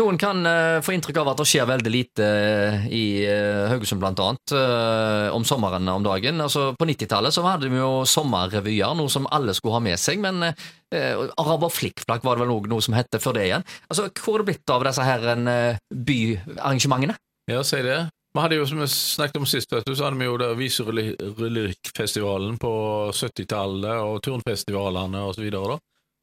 Noen kan uh, få inntrykk av at det skjer veldig lite uh, i uh, Haugesund, blant annet, om sommeren om dagen. Altså, på 90-tallet så hadde vi jo sommerrevyer, noe som alle skulle ha med seg. Men Araber Flikkflakk var det vel noe, noe som het før det igjen. Altså, Hvor er det blitt av disse her byarrangementene? Ja, si det. Vi hadde jo, som vi snakket om sist, vet du, så hadde vi jo der Viserulyrikkfestivalen på 70-tallet, og turnfestivalene da.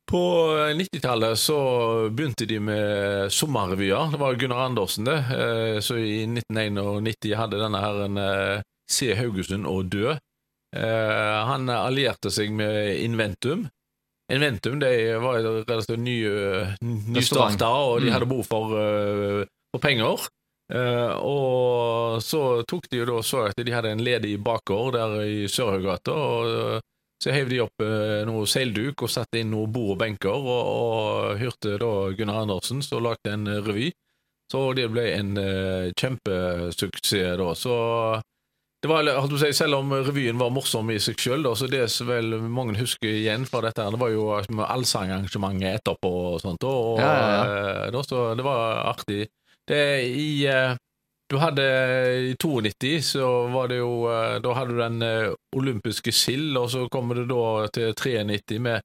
På 90-tallet så begynte de med sommerrevyer. Det var Gunnar Andersen, det. Eh, så i 1991 hadde denne herren eh, Se Haugesund og dø. Eh, han allierte seg med Inventum. Inventum de var relativt ny, nystarta, og de mm. hadde behov for, for penger. og så tok de jo da så at de hadde en ledig bakgård der i Sørhaugata. og så heiv de opp eh, noe seilduk og satte inn noen bord og benker, og, og hørte da Gunnar Andersen som lagde en eh, revy. Så det ble en eh, kjempesuksess da. Så det var, holdt si, Selv om revyen var morsom i seg sjøl, så det som vel mange husker igjen fra dette, det var jo allsangarrangementet etterpå og sånt. Og, ja, ja, ja. Eh, da, så det var artig. Det i eh, du hadde I 92 så var det jo eh, Da hadde du den eh, olympiske sild, og så kommer det da til 93 med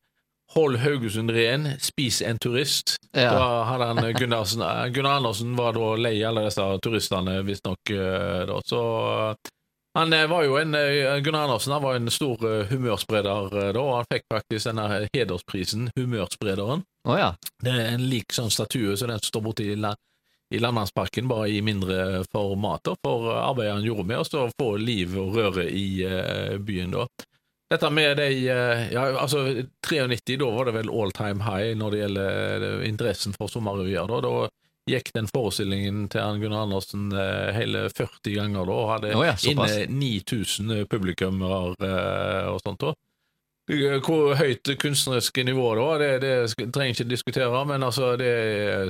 Hold Haugesund ren, spis en turist. Ja. Da hadde han eh, Gunnarsen, Gunnar Andersen var da lei alle disse turistene, visstnok. Så han var jo en Gunnar Andersen han var en stor humørspreder da, og han fikk faktisk denne hedersprisen, Humørsprederen. Oh, ja. Det er en lik sånn statue som så den som står borti i Landmannsparken, bare i mindre formater, for arbeidet han gjorde med oss, å få liv og røre i uh, byen da. Dette med de uh, Ja, altså 93, da var det vel all time high når det gjelder uh, interessen for sommerrevyer. Da. da gikk den forestillingen til Gunnar Andersen hele 40 ganger da, og hadde oh ja, inne 9000 publikummere og sånt. da. Hvor høyt kunstneriske nivå det var, det, det trenger jeg ikke diskutere, men altså det,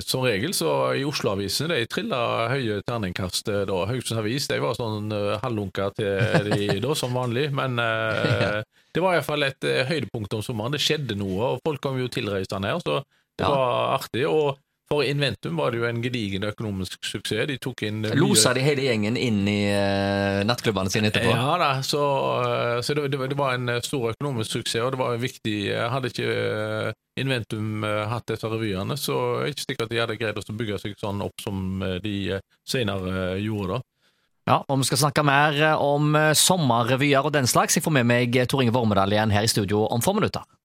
som regel så i Oslo-avisene de trilla høye terningkast da. Haugesunds Avis de var sånn uh, halvlunka til de da, som vanlig, men eh, det var iallfall et uh, høydepunkt om sommeren. Det skjedde noe, og folk kom jo tilreisende her, så det ja. var artig. og for Inventum var det jo en gedigen økonomisk suksess. De tok inn Losa de hele gjengen inn i uh, nattklubbene sine etterpå? Ja da, så, uh, så det, det, det, var en stor økonomisk suksess, og det var viktig. Hadde ikke Inventum hatt disse revyene, så er det ikke sikkert de hadde greid å bygge seg sånn opp som de senere gjorde. da. Ja, og Vi skal snakke mer om sommerrevyer og den slags. Jeg får med meg Tor Inge Vormedal igjen her i studio om få minutter.